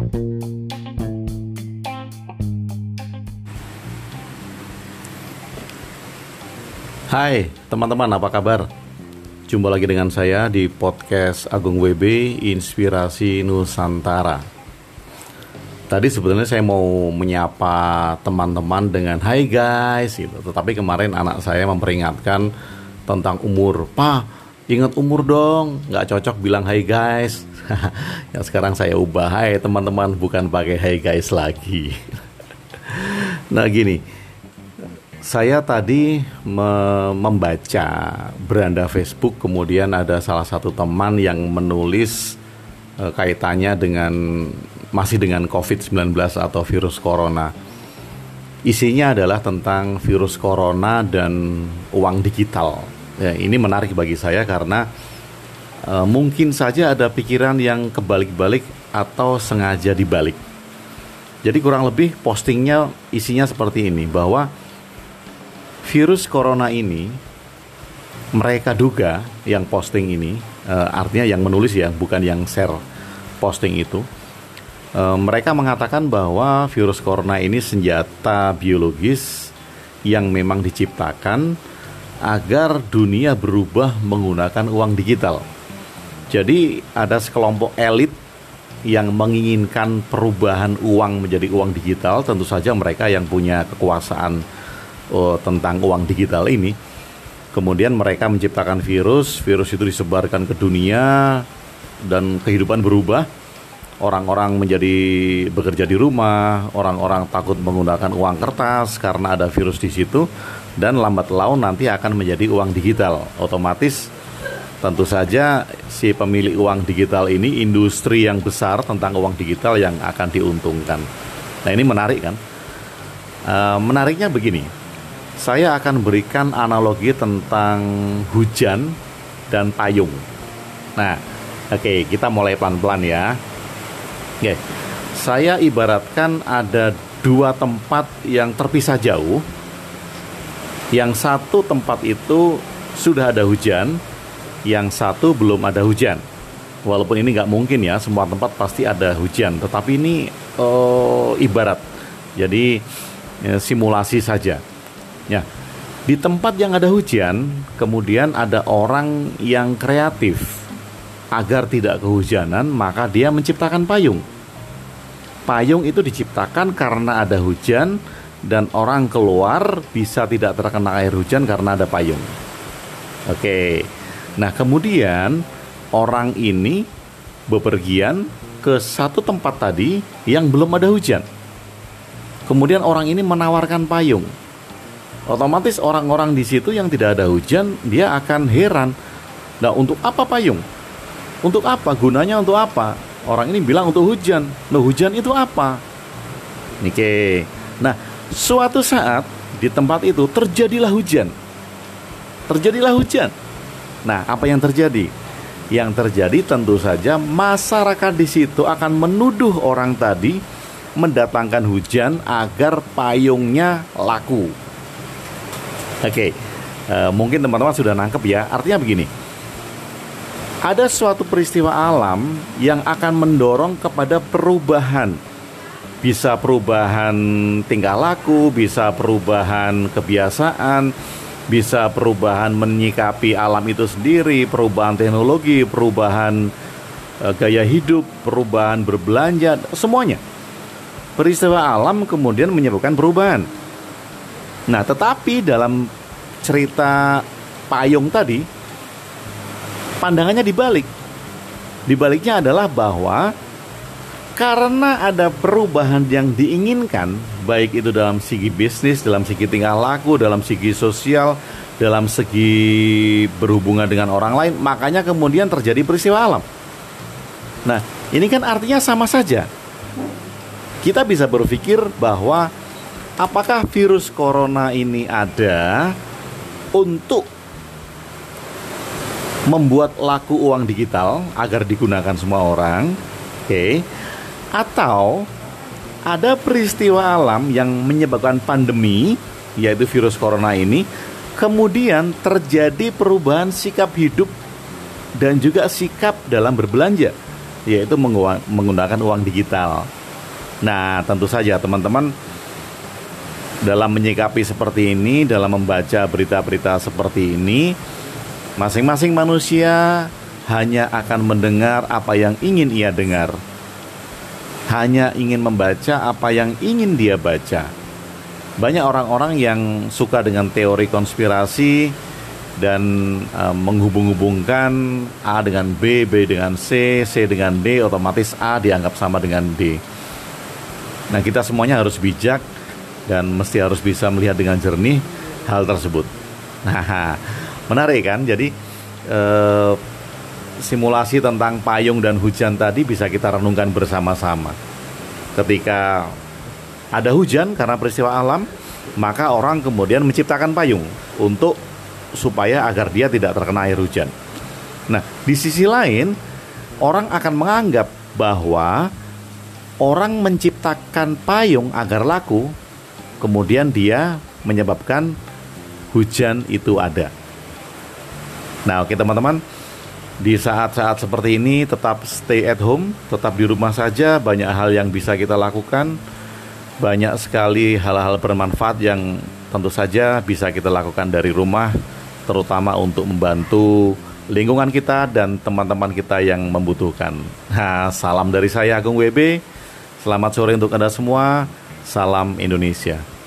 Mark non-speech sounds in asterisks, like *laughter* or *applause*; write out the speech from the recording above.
Hai teman-teman apa kabar? Jumpa lagi dengan saya di podcast Agung WB Inspirasi Nusantara Tadi sebetulnya saya mau menyapa teman-teman dengan Hai guys gitu. Tetapi kemarin anak saya memperingatkan tentang umur Pak ingat umur dong. Nggak cocok bilang Hai guys. *laughs* Ya sekarang saya ubah. Hai teman-teman. Bukan pakai Hai guys lagi. *laughs* Nah gini. Saya tadi me membaca beranda Facebook, kemudian ada salah satu teman yang menulis e, kaitannya dengan masih dengan COVID-19 atau virus corona. Isinya adalah tentang virus corona dan uang digital. Ya, ini menarik bagi saya karena e, mungkin saja ada pikiran yang kebalik-balik atau sengaja dibalik. Jadi kurang lebih postingnya isinya seperti ini bahwa virus corona ini mereka duga yang posting ini uh, artinya yang menulis ya bukan yang share posting itu uh, mereka mengatakan bahwa virus corona ini senjata biologis yang memang diciptakan agar dunia berubah menggunakan uang digital. Jadi ada sekelompok elit yang menginginkan perubahan uang menjadi uang digital, tentu saja mereka yang punya kekuasaan oh, tentang uang digital ini. Kemudian mereka menciptakan virus, virus itu disebarkan ke dunia dan kehidupan berubah. Orang-orang menjadi bekerja di rumah, orang-orang takut menggunakan uang kertas karena ada virus di situ dan lambat laun nanti akan menjadi uang digital. Otomatis tentu saja si pemilik uang digital ini industri yang besar tentang uang digital yang akan diuntungkan. Nah ini menarik kan? E, menariknya begini, saya akan berikan analogi tentang hujan dan payung. Nah, oke, okay, kita mulai pelan-pelan ya. Oke, okay. saya ibaratkan ada dua tempat yang terpisah jauh. Yang satu tempat itu sudah ada hujan, yang satu belum ada hujan. Walaupun ini nggak mungkin ya, semua tempat pasti ada hujan. Tetapi ini uh, ibarat, jadi ya, simulasi saja. Ya. Di tempat yang ada hujan, kemudian ada orang yang kreatif. Agar tidak kehujanan, maka dia menciptakan payung. Payung itu diciptakan karena ada hujan dan orang keluar bisa tidak terkena air hujan karena ada payung. Oke. Nah, kemudian orang ini bepergian ke satu tempat tadi yang belum ada hujan. Kemudian orang ini menawarkan payung otomatis orang-orang di situ yang tidak ada hujan dia akan heran. Nah, untuk apa payung? Untuk apa? Gunanya untuk apa? Orang ini bilang untuk hujan. Nah, hujan itu apa? Oke. Nah, suatu saat di tempat itu terjadilah hujan. Terjadilah hujan. Nah, apa yang terjadi? Yang terjadi tentu saja masyarakat di situ akan menuduh orang tadi mendatangkan hujan agar payungnya laku. Oke, eh, mungkin teman-teman sudah nangkep ya. Artinya begini, ada suatu peristiwa alam yang akan mendorong kepada perubahan. Bisa perubahan tingkah laku, bisa perubahan kebiasaan, bisa perubahan menyikapi alam itu sendiri, perubahan teknologi, perubahan uh, gaya hidup, perubahan berbelanja, semuanya. Peristiwa alam kemudian menyebabkan perubahan. Nah, tetapi dalam cerita payung tadi, pandangannya dibalik. Dibaliknya adalah bahwa karena ada perubahan yang diinginkan, baik itu dalam segi bisnis, dalam segi tingkah laku, dalam segi sosial, dalam segi berhubungan dengan orang lain, makanya kemudian terjadi peristiwa alam. Nah, ini kan artinya sama saja. Kita bisa berpikir bahwa apakah virus corona ini ada untuk membuat laku uang digital agar digunakan semua orang, oke? Okay. Atau ada peristiwa alam yang menyebabkan pandemi, yaitu virus corona ini, kemudian terjadi perubahan sikap hidup dan juga sikap dalam berbelanja. yaitu menggunakan uang digital. Nah, tentu saja teman-teman dalam menyikapi seperti ini, dalam membaca berita-berita seperti ini, masing-masing manusia hanya akan mendengar apa yang ingin ia dengar. Hanya ingin membaca apa yang ingin dia baca. Banyak orang-orang yang suka dengan teori konspirasi dan e, menghubung-hubungkan A dengan B, B dengan C, C dengan D, otomatis A dianggap sama dengan D. Nah, kita semuanya harus bijak dan mesti harus bisa melihat dengan jernih hal tersebut. Nah, *laughs* menarik kan? Jadi eh, simulasi tentang payung dan hujan tadi bisa kita renungkan bersama-sama. Ketika ada hujan karena peristiwa alam, maka orang kemudian menciptakan payung untuk supaya agar dia tidak terkena air hujan. Nah, di sisi lain, orang akan menganggap bahwa orang menciptakan payung agar laku kemudian dia menyebabkan hujan itu ada. Nah, oke teman-teman, di saat-saat seperti ini tetap stay at home, tetap di rumah saja, banyak hal yang bisa kita lakukan. Banyak sekali hal-hal bermanfaat yang tentu saja bisa kita lakukan dari rumah, terutama untuk membantu lingkungan kita dan teman-teman kita yang membutuhkan. Nah, salam dari saya Agung WB. Selamat sore untuk Anda semua. Salam Indonesia.